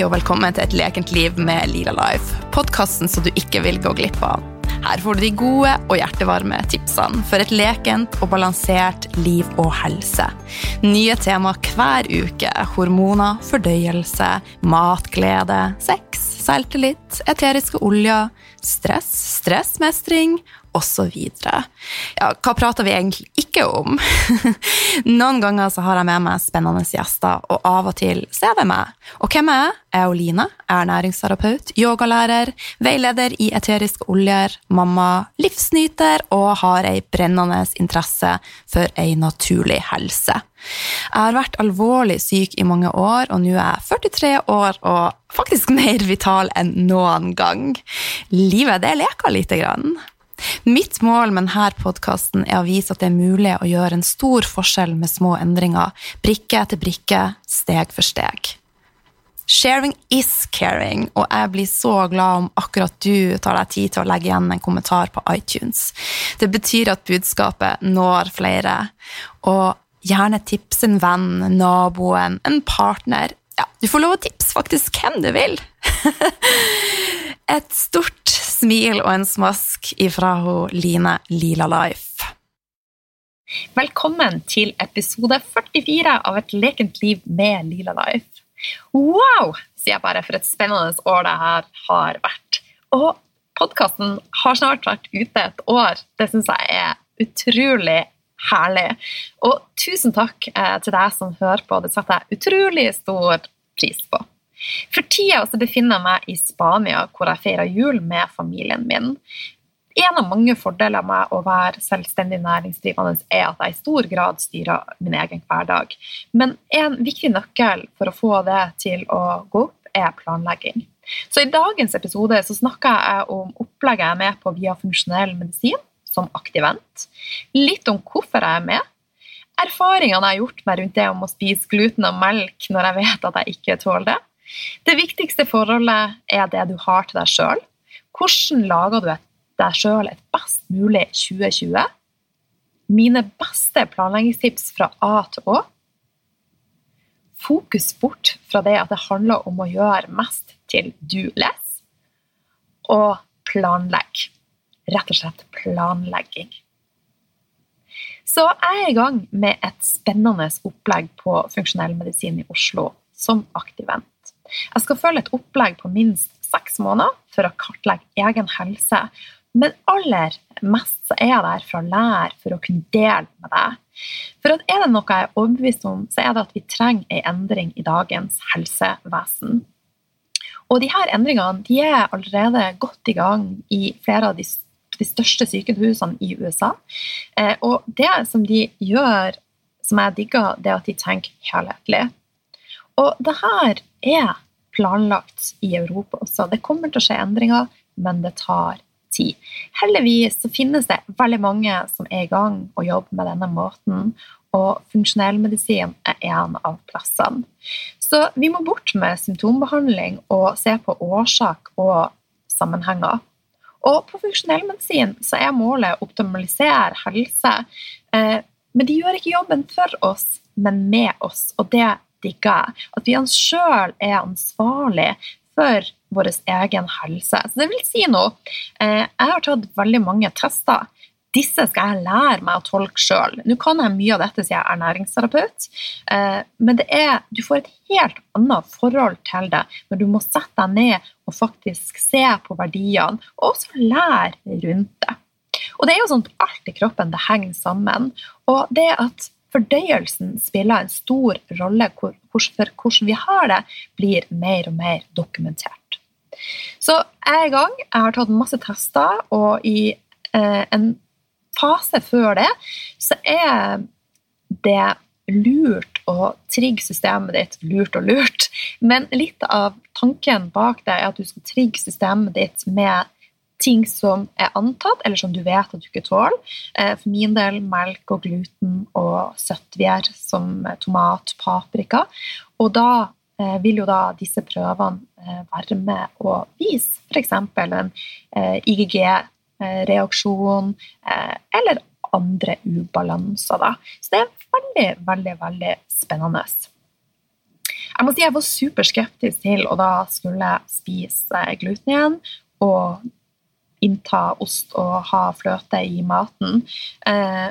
Og velkommen til Et lekent liv med Lila Life, podkasten som du ikke vil gå glipp av. Her får du de gode og hjertevarme tipsene for et lekent og balansert liv og helse. Nye tema hver uke. Hormoner, fordøyelse, matglede, sex, selvtillit, eteriske oljer, stress, stressmestring osv. Ja, hva prater vi egentlig ikke om? Noen ganger så har jeg med meg spennende gjester, og av og til så er det meg. Og hvem er jeg? Jeg er Oline, jeg er næringsterapeut, yogalærer, veileder i eteriske oljer, mamma, livsnyter og har ei brennende interesse for ei naturlig helse. Jeg har vært alvorlig syk i mange år, og nå er jeg 43 år og faktisk mer vital enn noen gang. Livet, det leker lite grann. Mitt mål med denne podkasten er å vise at det er mulig å gjøre en stor forskjell med små endringer, brikke etter brikke, steg for steg. Sharing is caring, og jeg blir så glad om akkurat du tar deg tid til å legge igjen en kommentar på iTunes. Det betyr at budskapet når flere, og gjerne tips en venn, naboen, en partner. Ja, du får lov å faktisk hvem du vil. Et stort smil og en smask ifra Line Lila Life. Velkommen til episode 44 av Et lekent liv med Lila Life. Wow, sier jeg bare, for et spennende år det her har vært. Og podkasten har snart vært ute et år. Det syns jeg er utrolig herlig. Og tusen takk eh, til deg som hører på. Det setter jeg utrolig stor pris på. For tida befinner jeg meg i Spania, hvor jeg feirer jul med familien min. En av mange fordeler med å være selvstendig næringsdrivende er at jeg i stor grad styrer min egen hverdag. Men en viktig nøkkel for å få det til å gå opp, er planlegging. Så I dagens episode så snakker jeg om opplegget jeg er med på via funksjonell medisin, som aktivent. Litt om hvorfor jeg er med. Erfaringene jeg har gjort meg rundt det om å spise gluten og melk når jeg vet at jeg ikke tåler det. Det viktigste forholdet er det du har til deg sjøl. Hvordan lager du deg sjøl et best mulig 2020? Mine beste planleggingstips fra A til Å. Fokus bort fra det at det handler om å gjøre mest til du leser. Og planlegg. Rett og slett planlegging. Så jeg er i gang med et spennende opplegg på funksjonell medisin i Oslo som aktivent. Jeg skal følge et opplegg på minst seks måneder for å kartlegge egen helse. Men aller mest så er jeg der for å lære, for å kunne dele med deg. For at er det noe jeg er overbevist om, så er det at vi trenger en endring i dagens helsevesen. Og de her endringene de er allerede godt i gang i flere av de, de største sykehusene i USA. Eh, og det som de gjør, som jeg digger, det er at de tenker helhetlig. Og det her er planlagt i Europa også. Det kommer til å skje endringer, men det tar tid. Heldigvis så finnes det veldig mange som er i gang og jobber med denne måten, og funksjonell medisin er en av plassene. Så vi må bort med symptombehandling og se på årsak og sammenhenger. Og på funksjonell medisin så er målet å optimalisere helse, eh, men de gjør ikke jobben for oss, men med oss, og det digger. At vi sjøl er ansvarlig for vår egen helse. Så det vil si noe. Eh, jeg har tatt veldig mange tester. Disse skal jeg lære meg å tolke sjøl. Nå kan jeg mye av dette siden jeg er næringsterapeut, Men men er, du får et helt annet forhold til det når du må sette deg ned og faktisk se på verdiene, og også lære rundt det. Og det er jo sånn at alt i kroppen det henger sammen. Og det at fordøyelsen spiller en stor rolle for hvordan vi har det, blir mer og mer dokumentert. Så jeg er i gang. Jeg har tatt masse tester, og i eh, en fase før det så er det lurt å trigge systemet ditt. Lurt og lurt. Men litt av tanken bak det er at du skal trigge systemet ditt med ting som er antatt, eller som du vet at du ikke tåler. Eh, for min del melk og gluten og søttvær som tomat, paprika. Og da eh, vil jo da disse prøvene eh, være med å vise f.eks. en IGG-reaksjon eller andre ubalanser. Da. Så det er veldig, veldig, veldig spennende. Jeg må si jeg var superskeptisk til å da skulle spise gluten igjen og innta ost og ha fløte i maten. Eh,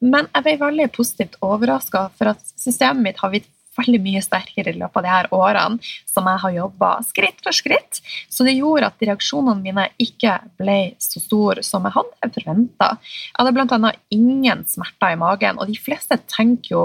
men jeg ble veldig positivt overraska, for at systemet mitt har blitt veldig mye sterkere i løpet av de her årene som jeg har jobba skritt for skritt. Så det gjorde at reaksjonene mine ikke ble så store som jeg hadde forventa. Jeg hadde bl.a. ingen smerter i magen, og de fleste tenker jo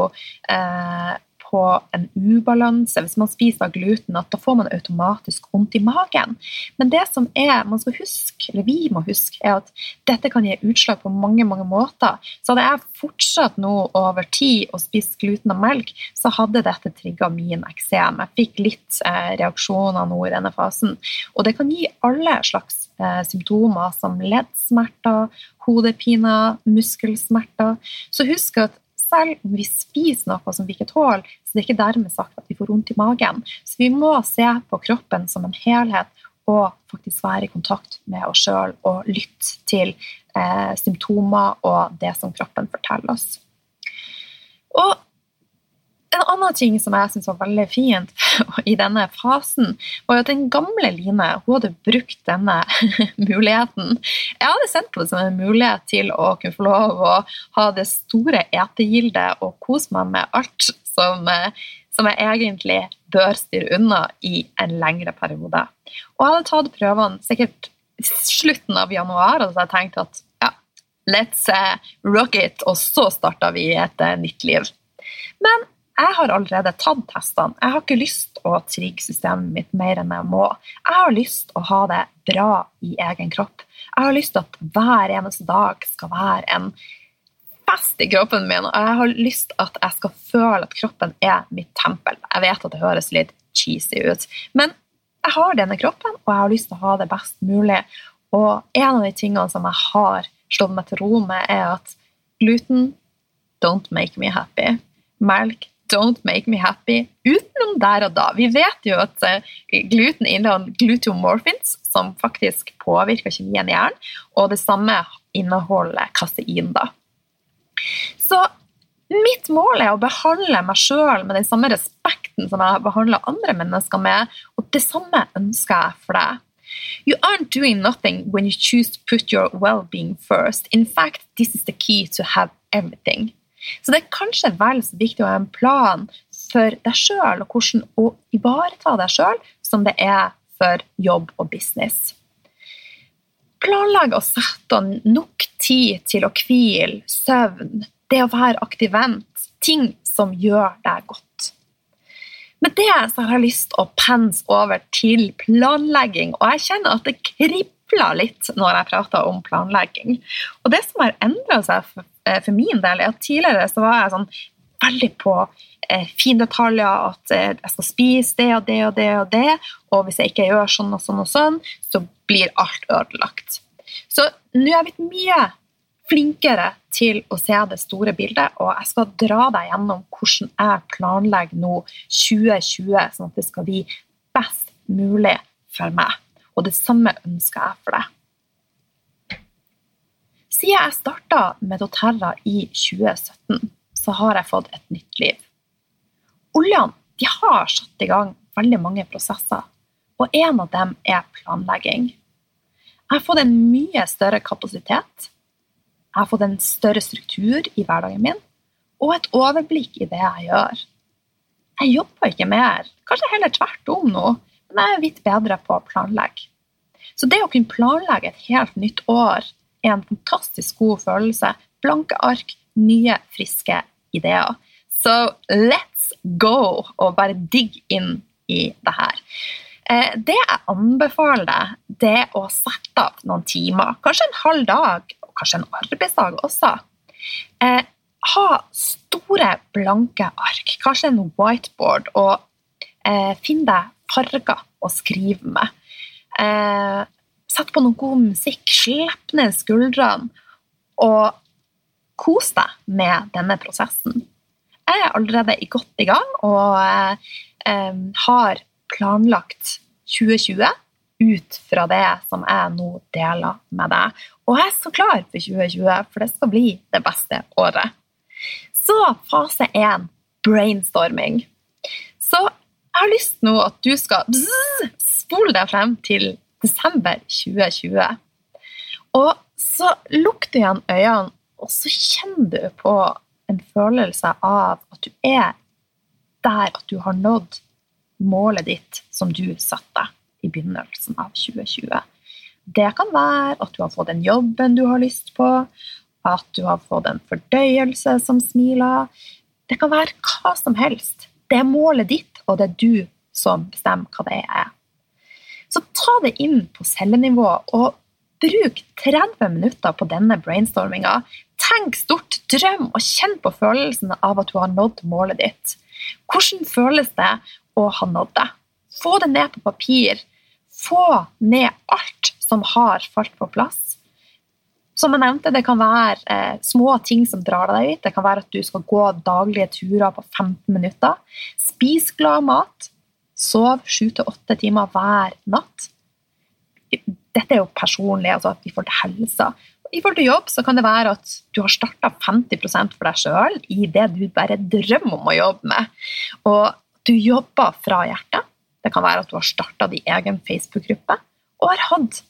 eh, på en ubalanse hvis man spiser gluten, at da får man automatisk vondt i magen. Men det som er, man skal huske, eller vi må huske, er at dette kan gi utslag på mange mange måter. Så hadde jeg fortsatt nå over tid å spise gluten og melk, så hadde dette trigga min eksem. Jeg fikk litt eh, reaksjoner nå i denne fasen. Og det kan gi alle slags eh, symptomer som leddsmerter, hodepiner, muskelsmerter. Så husk at selv om vi spiser noe som vi ikke tåler, så det er ikke dermed sagt at vi får vondt i magen. Så vi må se på kroppen som en helhet og faktisk være i kontakt med oss sjøl og lytte til eh, symptomer og det som kroppen forteller oss. Og en annen ting som jeg syns var veldig fint i denne fasen, var at den gamle Line hun hadde brukt denne muligheten. Jeg hadde sendt det som en mulighet til å kunne få lov å ha det store etegildet og kose meg med alt som, som jeg egentlig bør styre unna i en lengre periode. Og jeg hadde tatt prøvene sikkert slutten av januar, og så hadde jeg tenkt at ja, let's uh, rock it, og så starta vi et uh, nytt liv. Men jeg har allerede tatt testene. Jeg har ikke lyst å trigge systemet mitt mer enn jeg må. Jeg har lyst å ha det bra i egen kropp. Jeg har lyst til at hver eneste dag skal være en fest i kroppen min, og jeg har lyst at jeg skal føle at kroppen er mitt tempel. Jeg vet at det høres litt cheesy ut, men jeg har denne kroppen, og jeg har lyst til å ha det best mulig. Og en av de tingene som jeg har slått meg til ro med, er at gluten don't make me happy. Melk Don't make me happy utenom der og da. Vi vet jo at eh, gluten inneholder glutomorphins, som faktisk påvirker kjemien i hjernen, og det samme inneholder kasein. da. Så mitt mål er å behandle meg sjøl med den samme respekten som jeg behandler andre mennesker med, og det samme ønsker jeg for deg. You aren't doing nothing when you choose to put your well-being first. In fact, this is the key to have everything. Så det er kanskje vel så viktig å ha en plan for deg sjøl og hvordan å ivareta deg sjøl som det er for jobb og business. Planlegg å sette nok tid til å hvile, søvn, det å være aktivent, ting som gjør deg godt. Med det så har jeg lyst til å pense over til planlegging, og jeg kjenner at det kribler litt når jeg prater om planlegging. Og det som har endra seg for Eh, min del er at tidligere så var jeg sånn veldig på eh, findetaljer, at eh, jeg skal spise det og det og det og det, og hvis jeg ikke gjør sånn og sånn og sånn, så blir alt ødelagt. Så nå er jeg blitt mye flinkere til å se det store bildet, og jeg skal dra deg gjennom hvordan jeg planlegger nå 2020, sånn at det skal bli best mulig for meg. Og det samme ønsker jeg for deg. Siden jeg starta med doTERRA i 2017, så har jeg fått et nytt liv. Oljene har satt i gang veldig mange prosesser, og en av dem er planlegging. Jeg har fått en mye større kapasitet, jeg har fått en større struktur i hverdagen min, og et overblikk i det jeg gjør. Jeg jobber ikke mer, kanskje heller tvert om nå, men jeg er litt bedre på å planlegge. Så det å kunne planlegge et helt nytt år er en fantastisk god følelse. Blanke ark, nye, friske ideer. Så let's go og bare digg inn i det her. Eh, det jeg anbefaler deg, det er å sette av noen timer, kanskje en halv dag, og kanskje en arbeidsdag også. Eh, ha store, blanke ark, kanskje en whiteboard, og eh, finn deg farger å skrive med. Sett på noe god musikk, slipp ned skuldrene og kos deg med denne prosessen. Jeg er allerede godt i gang og eh, har planlagt 2020 ut fra det som jeg nå deler med deg. Og jeg er så klar for 2020, for det skal bli det beste året. Så fase én brainstorming. Så jeg har lyst nå at du skal spole deg frem til desember 2020. Og så du igjen øynene, og så kjenner du på en følelse av at du er der at du har nådd målet ditt som du satte i begynnelsen av 2020. Det kan være at du har fått den jobben du har lyst på, at du har fått en fordøyelse som smiler. Det kan være hva som helst. Det er målet ditt, og det er du som bestemmer hva det er. Så ta det inn på cellenivå, og bruk 30 minutter på denne brainstorminga. Tenk stort, drøm og kjenn på følelsen av at du har nådd målet ditt. Hvordan føles det å ha nådd det? Få det ned på papir. Få ned alt som har falt på plass. Som jeg nevnte, Det kan være eh, små ting som drar deg ut. Det kan være at du skal gå daglige turer på 15 minutter. Spis glad mat. Sov 7-8 timer hver natt. Dette er jo personlig, altså i forhold til helsa. I forhold til jobb så kan det være at du har starta 50 for deg sjøl i det du bare drømmer om å jobbe med. Og du jobber fra hjertet. Det kan være at du har starta din egen Facebook-gruppe og har hatt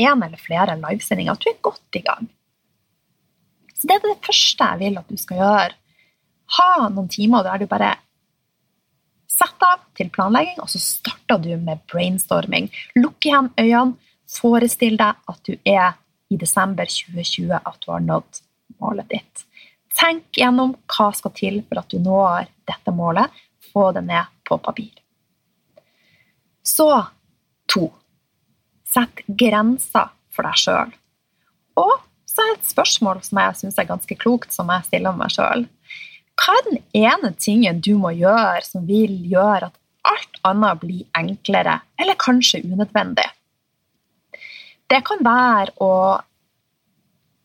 en eller flere livesendinger. At du er godt i gang. Så Det er det første jeg vil at du skal gjøre. Ha noen timer der du bare setter av til planlegging, og så starter du med brainstorming. Lukk igjen øynene. Forestill deg at du er i desember 2020 at du har nådd målet ditt. Tenk gjennom hva skal til for at du når dette målet. Få det ned på papir. Så to. Sett grenser for deg sjøl. Og så er det et spørsmål som jeg syns er ganske klokt, som jeg stiller meg sjøl. Hva er den ene tingen du må gjøre som vil gjøre at alt annet blir enklere, eller kanskje unødvendig? Det kan være å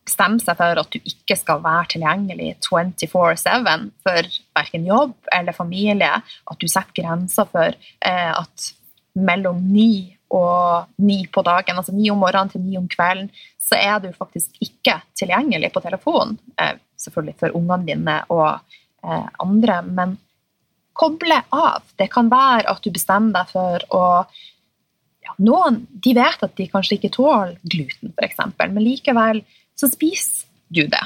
bestemme seg for at du ikke skal være tilgjengelig 24-7 for verken jobb eller familie. At du setter grenser for eh, at mellom ni og ni på dagen, altså ni om morgenen til ni om kvelden, så er du faktisk ikke tilgjengelig på telefonen. Selvfølgelig for ungene dine og eh, andre, men koble av. Det kan være at du bestemmer deg for å ja, Noen de vet at de kanskje ikke tåler gluten, f.eks., men likevel så spiser du det.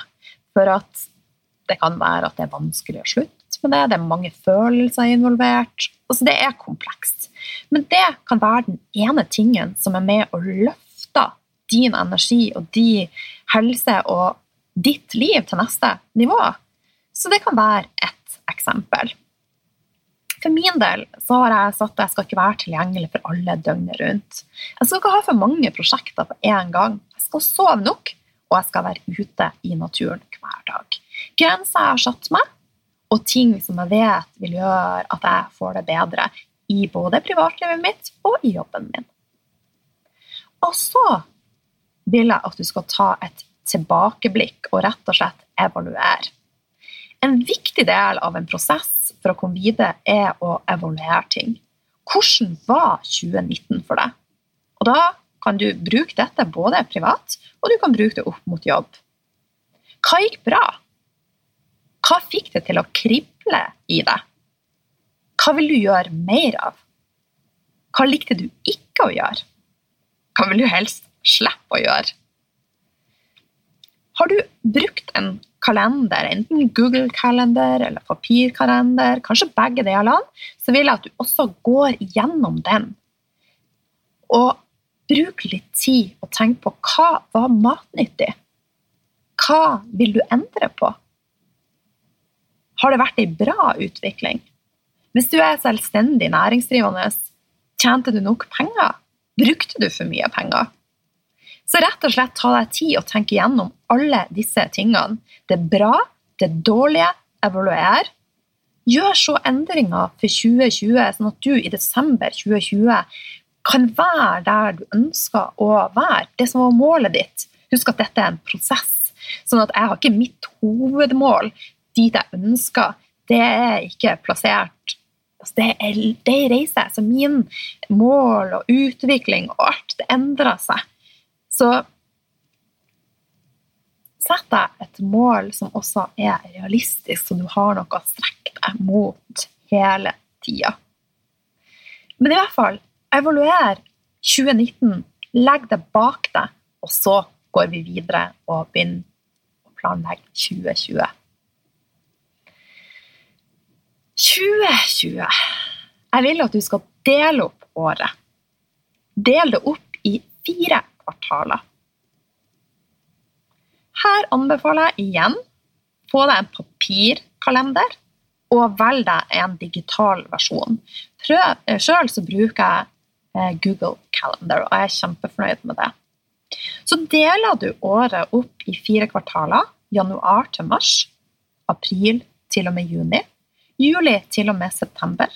For at det kan være at det er vanskelig å slutte med det, det er mange følelser involvert. Altså det er komplekst. Men det kan være den ene tingen som er med å løfte din energi og din helse og ditt liv til neste nivå. Så det kan være ett eksempel. For min del så har jeg sagt at jeg skal ikke være tilgjengelig for alle døgnet rundt. Jeg skal ikke ha for mange prosjekter på én gang. Jeg skal sove nok, og jeg skal være ute i naturen hver dag. Grenser jeg har satt meg, og ting som jeg vet vil gjøre at jeg får det bedre i både privatlivet mitt og i jobben min. Og så vil jeg at du skal ta et tilbakeblikk og rett og slett evaluere. En viktig del av en prosess for å komme videre, er å evaluere ting. Hvordan var 2019 for deg? Og da kan du bruke dette både privat, og du kan bruke det opp mot jobb. Hva gikk bra? Hva fikk det til å krible i deg? Hva vil du gjøre mer av? Hva likte du ikke å gjøre? Hva vil du helst slippe å gjøre? Har du brukt en kalender, enten Google-kalender eller papirkalender, kanskje begge delene, så vil jeg at du også går gjennom den. Og bruk litt tid og tenk på hva var matnyttig? Hva vil du endre på? Har det vært ei bra utvikling? Hvis du er selvstendig næringsdrivende, tjente du nok penger? Brukte du for mye penger? Så rett og slett ta deg tid og tenke gjennom alle disse tingene. Det er bra, det er dårlige, evaluer. Gjør så endringer for 2020, sånn at du i desember 2020 kan være der du ønsker å være. Det som var målet ditt. Husk at dette er en prosess. Sånn at jeg har ikke mitt hovedmål dit jeg ønsker. Det er ikke plassert altså det, er, er reise. Så min mål og utvikling og alt, det endrer seg. Så sett deg et mål som også er realistisk, så du har noe å strekke deg mot hele tida. Men i hvert fall, evaluer 2019, legg det bak deg, og så går vi videre og begynner å planlegge 2020. 2020. Jeg vil at du skal dele opp året. Del det opp i fire kvartaler. Her anbefaler jeg igjen få deg en papirkalender og velg deg en digital versjon. Sjøl så bruker jeg eh, Google Calendar, og jeg er kjempefornøyd med det. Så deler du året opp i fire kvartaler. Januar til mars, april til og med juni, juli til og med september,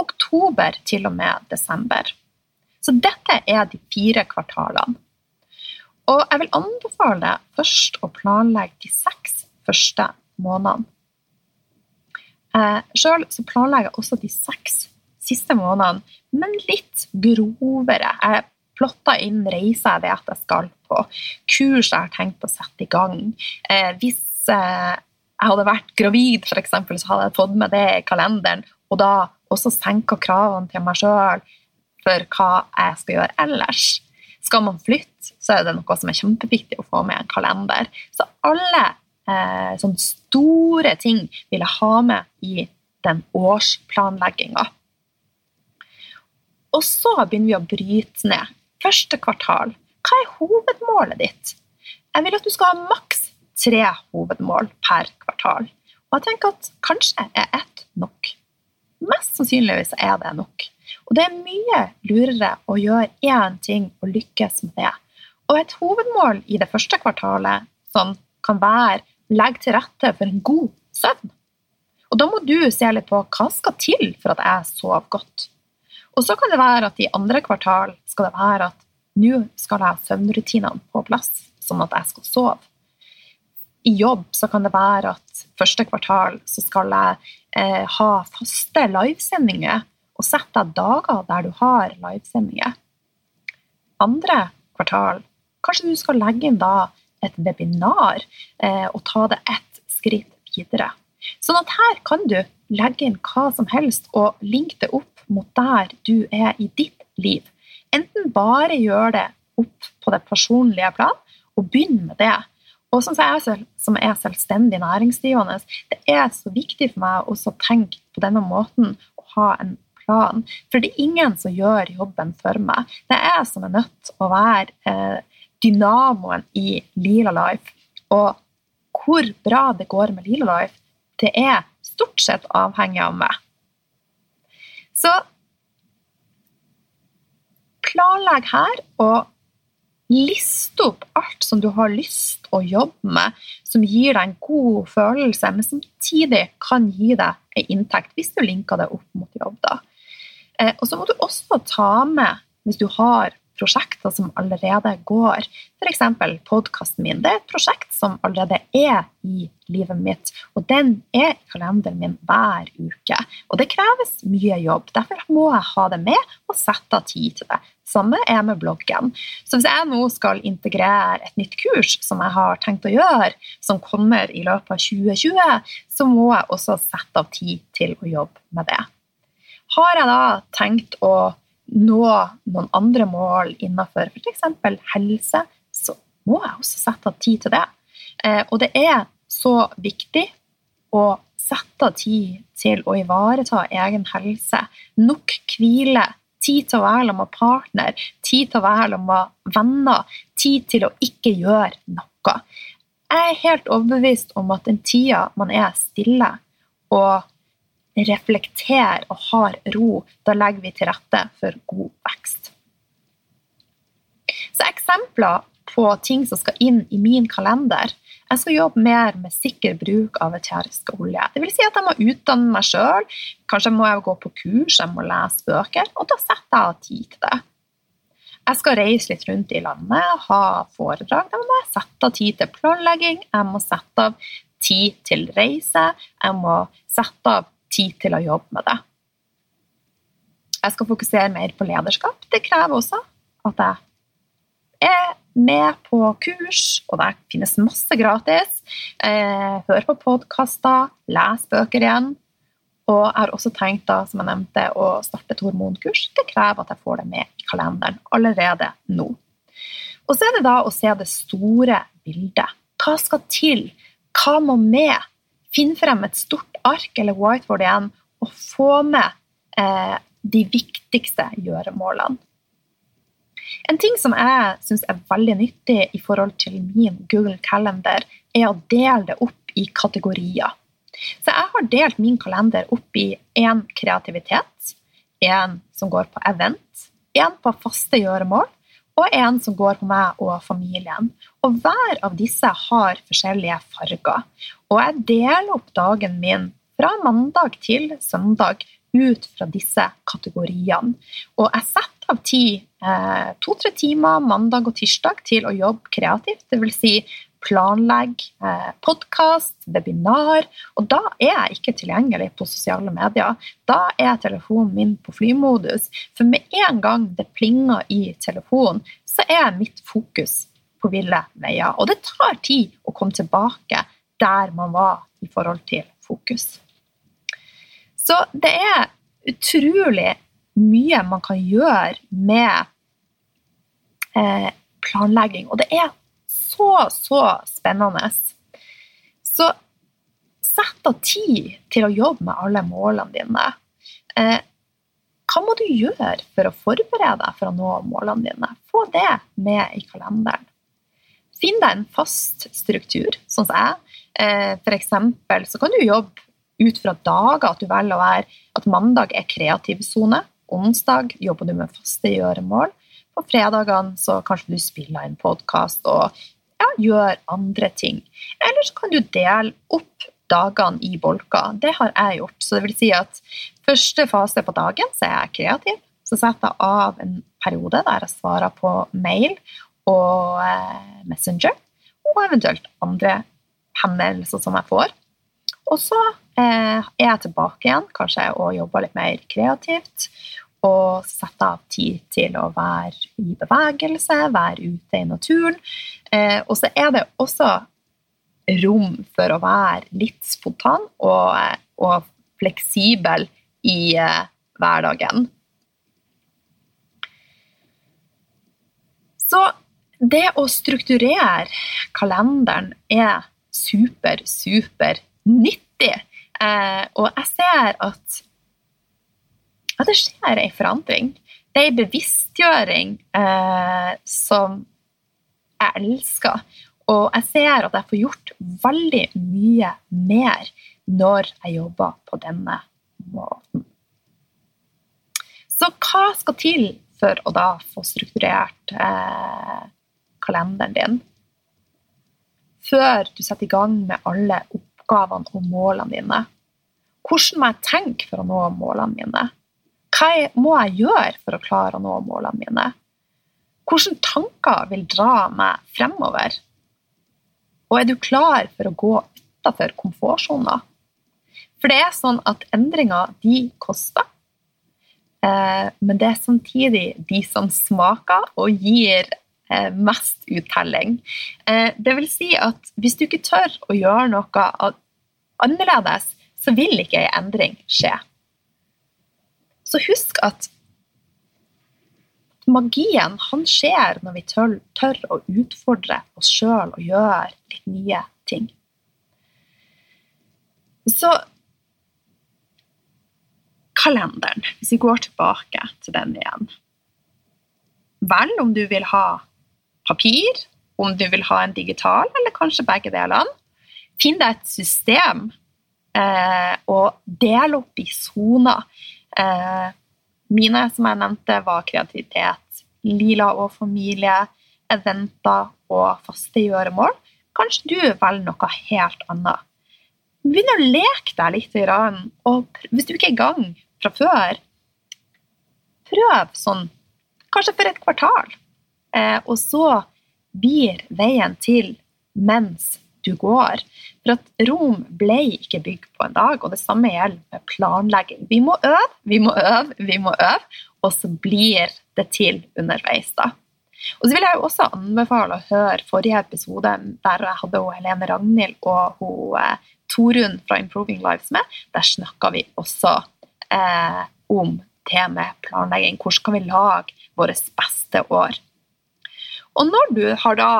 oktober til og med desember. Så dette er de fire kvartalene. Og jeg vil anbefale først å planlegge de seks første månedene. Eh, Sjøl planlegger jeg også de seks siste månedene, men litt grovere. Jeg plotter inn reiser jeg vet jeg skal på, kurs jeg har tenkt å sette i gang. Eh, hvis eh, jeg hadde vært gravid, eksempel, så hadde jeg fått med det i kalenderen, og da også senka kravene til meg sjøl for hva jeg skal gjøre ellers. Skal man flytte, så er det noe som er kjempeviktig å få med en kalender. Så alle eh, sånne store ting vil jeg ha med i den årsplanlegginga. Og så begynner vi å bryte ned. Første kvartal. Hva er hovedmålet ditt? Jeg vil at du skal ha maks tre hovedmål per kvartal. Og jeg tenker at kanskje er ett nok. Mest sannsynligvis er det nok. Og det er mye lurere å gjøre én ting og lykkes med det. Og et hovedmål i det første kvartalet som kan være legge til rette for en god søvn. Og da må du se litt på hva skal til for at jeg sover godt. Og så kan det være at i andre kvartal skal det være at nå skal jeg ha søvnrutinene på plass, sånn at jeg skal sove. I jobb så kan det være at første kvartal så skal jeg eh, ha faste livesendinger og sett deg dager der du har livesendinger. Andre kvartal, kanskje du skal legge inn da et webinar eh, og ta det ett skritt videre. Sånn at her kan du legge inn hva som helst og linke det opp mot der du er i ditt liv. Enten bare gjør det opp på det personlige plan, og begynn med det. Og som jeg som er selvstendig næringsdrivende, det er så viktig for meg også å tenke på denne måten og ha en plan. For det er ingen som gjør jobben for meg. Det er jeg som er nødt å være eh, dynamoen i Lila Life. Og hvor bra det går med Lila Life, det er stort sett avhengig av meg. Så planlegg her og list opp alt som du har lyst å jobbe med, som gir deg en god følelse, men samtidig kan gi deg en inntekt, hvis du linker det opp mot jobb. da. Eh, og så må du også ta med, hvis du har prosjekter som allerede går, f.eks. podkasten min. Det er et prosjekt som allerede er i livet mitt, og den er i kalenderen min hver uke. Og det kreves mye jobb, derfor må jeg ha det med og sette av tid til det. Samme er med bloggen. Så hvis jeg nå skal integrere et nytt kurs som jeg har tenkt å gjøre, som kommer i løpet av 2020, så må jeg også sette av tid til å jobbe med det. Har jeg da tenkt å nå noen andre mål innenfor f.eks. helse, så må jeg også sette av tid til det. Eh, og det er så viktig å sette av tid til å ivareta egen helse. Nok hvile, tid til å være sammen med partner, tid til å være sammen med venner, tid til å ikke gjøre noe. Jeg er helt overbevist om at den tida man er stille og reflekterer og har ro, da legger vi til rette for god vekst. Så eksempler på ting som skal inn i min kalender. Jeg skal jobbe mer med sikker bruk av eterisk olje. Det vil si at jeg må utdanne meg sjøl. Kanskje må jeg gå på kurs, jeg må lese bøker, og da setter jeg av tid til det. Jeg skal reise litt rundt i landet, ha foredrag. Da må jeg sette av tid til planlegging, jeg må sette av tid til reise, jeg må sette av tid til å jobbe med det. Jeg skal fokusere mer på lederskap. Det krever også at jeg er med på kurs, og det finnes masse gratis. Eh, hør på podkaster, les bøker igjen. Og jeg har også tenkt da, som jeg nevnte, å starte et hormonkurs. Det krever at jeg får det med i kalenderen allerede nå. Og så er det da å se det store bildet. Hva skal til? Hva må med? Finn frem et stort ark eller whiteboard igjen og få med eh, de viktigste gjøremålene. En ting som jeg syns er veldig nyttig i forhold til min Google Calendar, er å dele det opp i kategorier. Så jeg har delt min kalender opp i én kreativitet, én som går på event, én på faste gjøremål og en som går på meg og familien. Og hver av disse har forskjellige farger. Og jeg deler opp dagen min fra mandag til søndag ut fra disse kategoriene. Og jeg setter av tid, eh, to-tre timer mandag og tirsdag, til å jobbe kreativt. Det vil si planlegge eh, podkast, webinar. Og da er jeg ikke tilgjengelig på sosiale medier. Da er telefonen min på flymodus. For med en gang det plinger i telefonen, så er mitt fokus på ville veier. Og det tar tid å komme tilbake der man var i forhold til fokus. Så det er utrolig mye man kan gjøre med eh, planlegging. Og det er så, så spennende. Så sett av tid til å jobbe med alle målene dine. Eh, hva må du gjøre for å forberede deg for å nå målene dine? Få det med i kalenderen. Finn deg en fast struktur, sånn som jeg. Eh, eksempel så kan du jobbe ut fra dager, at du velger å være at mandag er kreativ sone. Onsdag jobber du med faste gjøremål. På fredagene så kanskje du spiller en podkast og ja, gjør andre ting. Eller så kan du dele opp dagene i bolker. Det har jeg gjort. Så det vil si at første fase på dagen så er jeg kreativ. Så setter jeg av en periode der jeg svarer på mail og eh, Messenger, og eventuelt andre henvendelser som jeg får. Og så eh, er jeg tilbake igjen, kanskje, og jobber litt mer kreativt. Og setter av tid til å være i bevegelse, være ute i naturen. Eh, og så er det også rom for å være litt spontan og, og fleksibel i hverdagen. Så det å strukturere kalenderen er super, super nyttig. Eh, og jeg ser at, at det skjer ei forandring. Det er ei bevisstgjøring eh, som jeg elsker. Og jeg ser at jeg får gjort veldig mye mer når jeg jobber på denne måten. Så hva skal til for å da få strukturert eh, kalenderen din? Før du setter i gang med alle oppgavene og målene dine. Hvordan må jeg tenke for å nå målene mine? Hva må jeg gjøre for å klare å nå målene mine? Hvilke tanker vil dra meg fremover? Og er du klar for å gå utafor komfortsona? For det er sånn at endringer, de koster. Eh, men det er samtidig de som smaker og gir mest uttelling. Eh, det vil si at hvis du ikke tør å gjøre noe annerledes, så vil ikke en endring skje. Så husk at magien han skjer når vi tør, tør å utfordre oss sjøl og gjøre litt nye ting. Så kalenderen, hvis vi går tilbake til den igjen Vel om du vil ha papir, om du vil ha en digital, eller kanskje begge delene. Finn deg et system eh, og del opp i soner. Eh, mine, som jeg nevnte, var kreativitet, lila og familie, eventer og faste gjøremål. Kanskje du velger noe helt annet. Begynn å leke deg litt, og hvis du ikke er i gang fra før, prøv sånn kanskje for et kvartal. Eh, og så blir veien til mens du går. For at Rom ble ikke bygd på en dag, og det samme gjelder med planlegging. Vi må øve, vi må øve, vi må øve, og så blir det til underveis. da. Og så vil jeg jo også anbefale å høre forrige episode der jeg hadde Helene Ragnhild og hun, eh, Torunn fra Improving Lives med. Der snakka vi også eh, om temaet planlegging. Hvordan kan vi lage våre beste år? Og når du har da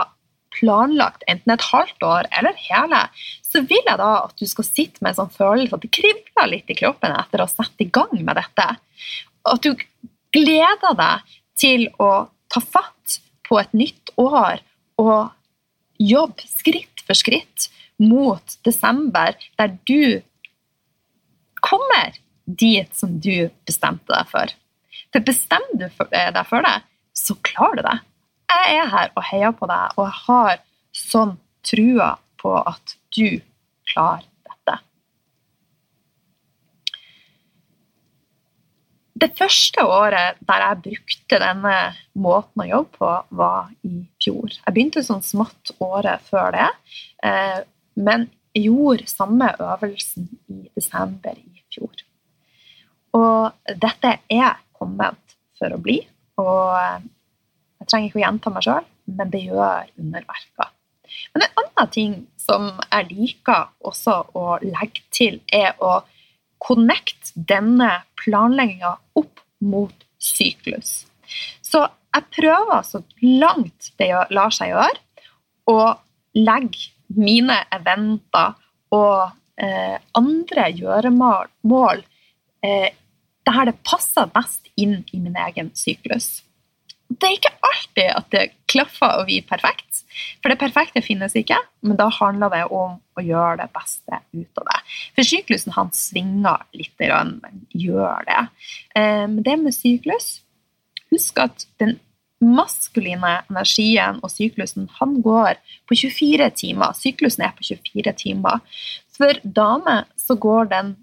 planlagt enten et halvt år eller hele, så vil jeg da at du skal sitte med en sånn følelse at det kribler litt i kroppen etter å sette i gang med dette. At du gleder deg til å ta fatt på et nytt år og jobbe skritt for skritt mot desember, der du kommer dit som du bestemte deg for. For bestemmer du deg for det, så klarer du det. Jeg er her og heier på deg, og jeg har sånn trua på at du klarer dette. Det første året der jeg brukte denne måten å jobbe på, var i fjor. Jeg begynte sånn smått året før det, eh, men gjorde samme øvelsen i desember i fjor. Og dette er kommet for å bli, og jeg trenger ikke å gjenta meg sjøl, men det gjør underverker. Men en annen ting som jeg liker også å legge til, er å connect denne planlegginga opp mot syklus. Så jeg prøver så langt det lar seg gjøre, å legge mine eventer og eh, andre gjøremål eh, der det passer best inn i min egen syklus. Det er ikke alltid at det klaffer og blir perfekt, for det perfekte finnes ikke, men da handler det om å gjøre det beste ut av det. For syklusen han svinger litt, men gjør det. Men det med syklus Husk at den maskuline energien og syklusen han går på 24 timer. Syklusen er på 24 timer. For damer så går den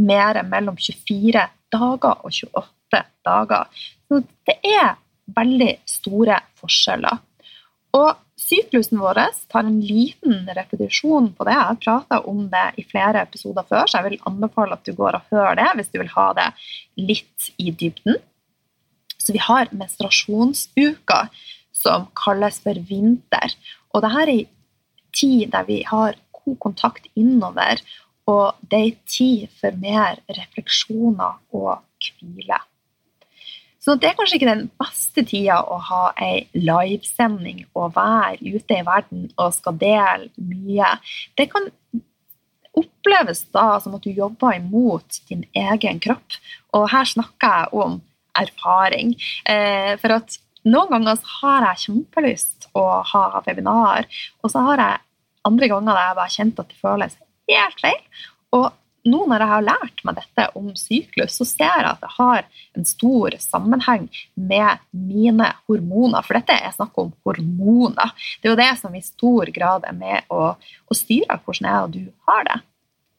mer mellom 24 dager og 28 dager. Så det er veldig store forskjeller. Og Syklusen vår tar en liten repetisjon på det. Jeg har prata om det i flere episoder før, så jeg vil anbefale at du går og hører det hvis du vil ha det litt i dybden. Så vi har menstruasjonsuka, som kalles for vinter. Og dette er ei tid der vi har god kontakt innover, og det er ei tid for mer refleksjoner og hvile. Så det er kanskje ikke den beste tida å ha ei livesending og være ute i verden og skal dele mye. Det kan oppleves da som at du jobber imot din egen kropp. Og her snakker jeg om erfaring. Eh, for at noen ganger har jeg kjempelyst å ha webinar, og så har jeg andre ganger der jeg bare kjent at det føles helt feil. Og nå når jeg har lært meg dette om syklus, så ser jeg at det har en stor sammenheng med mine hormoner. For dette er snakk om hormoner. Det er jo det som i stor grad er med å, å styre hvordan jeg og du har det.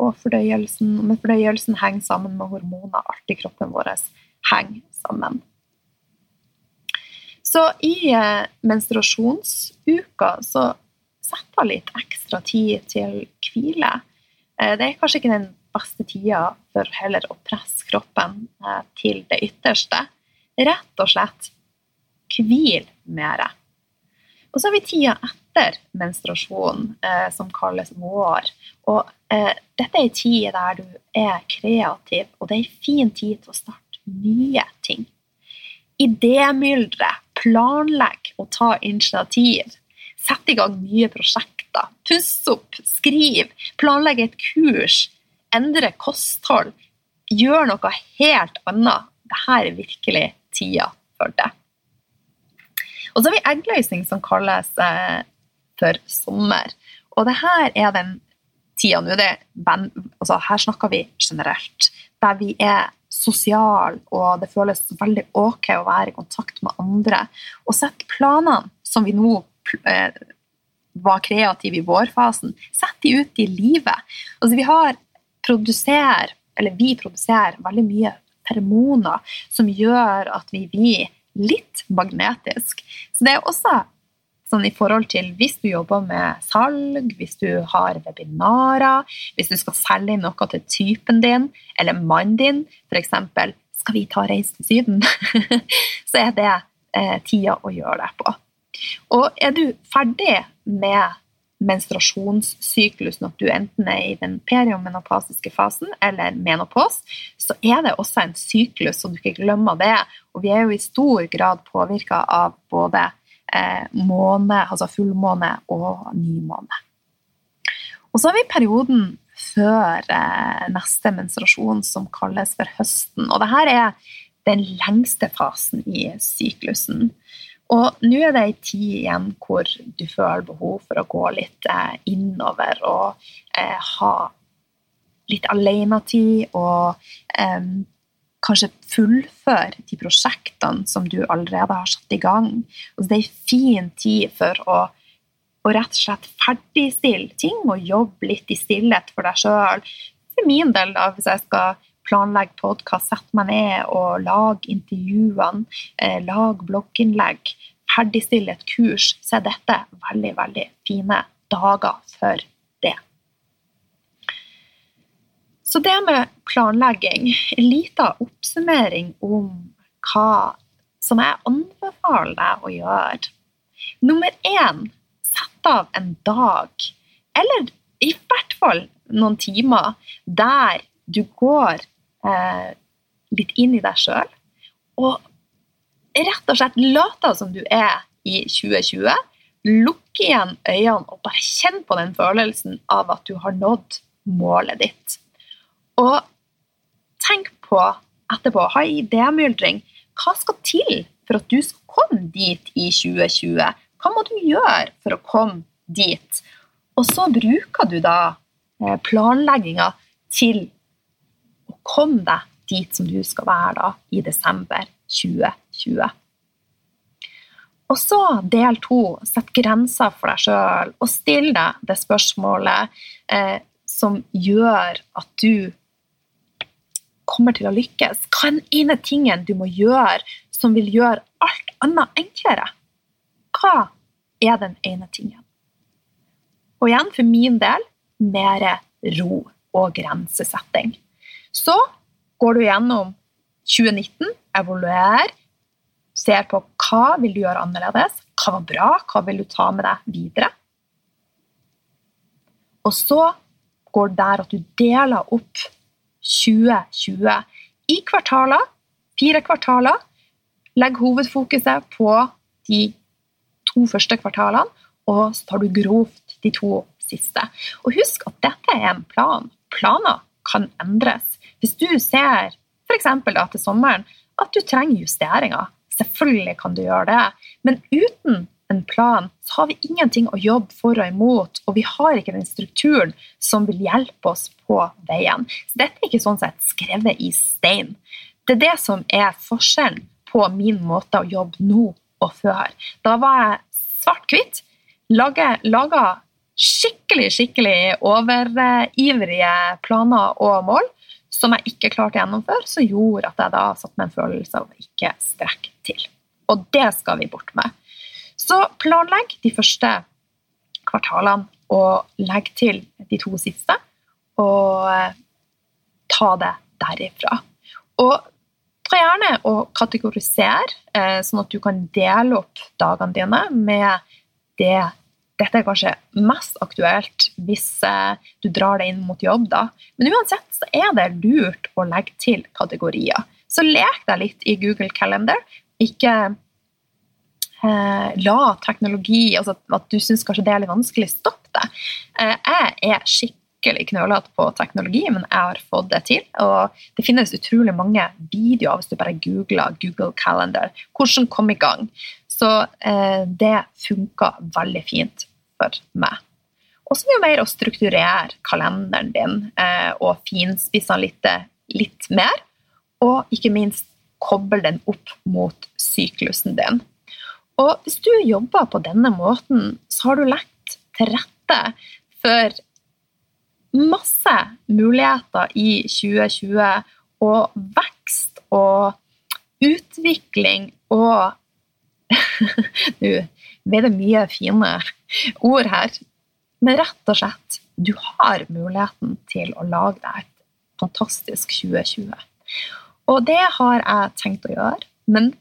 Og fordøyelsen, med fordøyelsen henger sammen med hormoner. Alt i kroppen vår henger sammen. Så i eh, menstruasjonsuka så setter jeg litt ekstra tid til hvile. Eh, det er kanskje ikke den beste tida for heller å presse kroppen eh, til det ytterste. Rett og slett hvil mer. Og så har vi tida etter menstruasjon, eh, som kalles vår. Og eh, dette er ei tid der du er kreativ, og det er ei fin tid til å starte nye ting. Idémyldre, planlegg og ta initiativ. Sett i gang nye prosjekter. Puss opp, skriv, planlegg et kurs endre kosthold, gjøre noe helt annet. Dette er virkelig tida for det. Og så har vi eggløsning som kalles eh, for sommer. Og det her er den tida nå altså Her snakker vi generelt. Der vi er sosiale, og det føles veldig ok å være i kontakt med andre. Og sette planene som vi nå eh, var kreative i vårfasen, sett de ut i livet. Altså, vi har produserer, eller vi produserer veldig mye feromoner som gjør at vi blir litt magnetisk. Så det er også sånn i forhold til hvis du jobber med salg, hvis du har webinarer, hvis du skal selge inn noe til typen din eller mannen din, f.eks. skal vi ta reis til Syden, så er det eh, tida å gjøre det på. Og er du ferdig med menstruasjonssyklusen, at du enten er i den periomenopasiske fasen eller menopos, så er det også en syklus, så du ikke glemmer det. Og vi er jo i stor grad påvirka av både eh, måne, altså fullmåne og nymåne. Og så har vi perioden før eh, neste menstruasjon, som kalles for høsten. Og dette er den lengste fasen i syklusen. Og nå er det ei tid igjen hvor du føler behov for å gå litt eh, innover og eh, ha litt alenetid og eh, kanskje fullføre de prosjektene som du allerede har satt i gang. Og det er ei fin tid for å, å rett og slett ferdigstille ting og jobbe litt i stillhet for deg sjøl. For min del, da, hvis jeg skal planlegge podkast, sette meg ned og lage intervjuene, eh, lage blogginnlegg, ferdigstille et kurs, så er dette veldig, veldig fine dager for det. Så det med planlegging, en liten oppsummering om hva som jeg anbefaler deg å gjøre. Nummer én sett av en dag, eller i hvert fall noen timer, der du går eh, litt inn i deg sjøl. Og rett og slett late som du er i 2020. Lukk igjen øynene og bare kjenn på den følelsen av at du har nådd målet ditt. Og tenk på etterpå, ha idémyldring. Hva skal til for at du skal komme dit i 2020? Hva må du gjøre for å komme dit? Og så bruker du da eh, planlegginga til kom deg dit som du skal være da, i desember 2020. Og så del to, sett grenser for deg sjøl og still deg det spørsmålet eh, som gjør at du kommer til å lykkes. Hva er den ene tingen du må gjøre som vil gjøre alt annet enklere? Hva er den ene tingen? Og igjen, for min del, mer ro og grensesetting. Så går du gjennom 2019, evaluer, ser på hva vil du gjøre annerledes, hva var bra, hva vil du ta med deg videre. Og så går det der at du deler opp 2020 i kvartaler, fire kvartaler. Legg hovedfokuset på de to første kvartalene, og så tar du grovt de to siste. Og husk at dette er en plan. Planer kan endres. Hvis du ser f.eks. til sommeren at du trenger justeringer, selvfølgelig kan du gjøre det, men uten en plan så har vi ingenting å jobbe for og imot, og vi har ikke den strukturen som vil hjelpe oss på veien. Så dette er ikke sånn sett skrevet i stein. Det er det som er forskjellen på min måte å jobbe nå og før. Da var jeg svart-hvitt. Laga skikkelig, skikkelig overivrige planer og mål som jeg ikke klarte å gjennomføre, som gjorde at jeg da satt med en følelse av ikke strekke til. Og det skal vi bort med. Så planlegg de første kvartalene og legg til de to siste, og eh, ta det derifra. Og ta gjerne og kategorisere, eh, sånn at du kan dele opp dagene dine med det dette er kanskje mest aktuelt hvis eh, du drar det inn mot jobb, da. Men uansett så er det lurt å legge til kategorier. Så lek deg litt i Google Calendar. Ikke eh, la teknologi altså At du syns kanskje det er litt vanskelig, stopp det. Eh, jeg er skikkelig knølete på teknologi, men jeg har fått det til. Og det finnes utrolig mange videoer hvis du bare googler Google Calendar. Hvordan komme i gang. Så eh, det funka veldig fint for meg. Og så er det mer å strukturere kalenderen din eh, og finspisse den litt, litt mer. Og ikke minst koble den opp mot syklusen din. Og hvis du jobber på denne måten, så har du lagt til rette for masse muligheter i 2020, og vekst og utvikling og Nå ble det mye fine ord her. Men rett og slett, du har muligheten til å lage deg et fantastisk 2020. Og det har jeg tenkt å gjøre. Men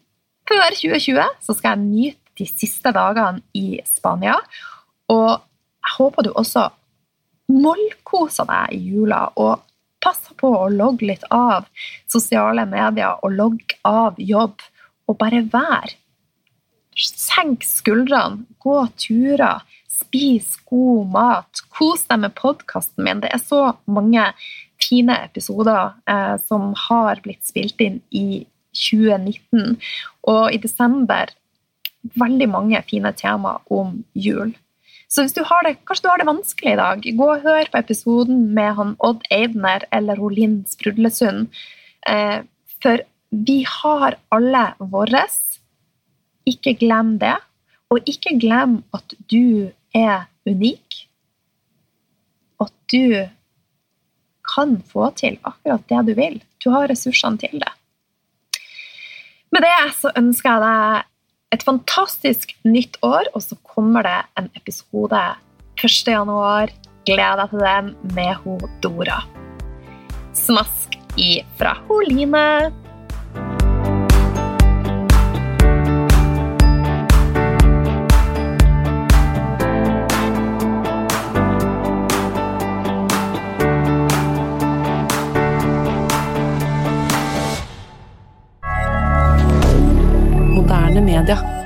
før 2020 så skal jeg nyte de siste dagene i Spania. Og jeg håper du også mollkoser deg i jula og passer på å logge litt av sosiale medier og logge av jobb, og bare vær. Senk skuldrene, gå turer, spis god mat, kos deg med podkasten min. Det er så mange fine episoder eh, som har blitt spilt inn i 2019. Og i desember veldig mange fine tema om jul. Så hvis du har det, kanskje du har det vanskelig i dag, gå og hør på episoden med han Odd Eidner eller Linn Sprudlesund. Eh, for vi har alle våres. Ikke glem det. Og ikke glem at du er unik. At du kan få til akkurat det du vil. Du har ressursene til det. Med det så ønsker jeg deg et fantastisk nytt år, og så kommer det en episode 1. januar. Gled deg til den med ho Dora. Smask ifra ho Line. Canada.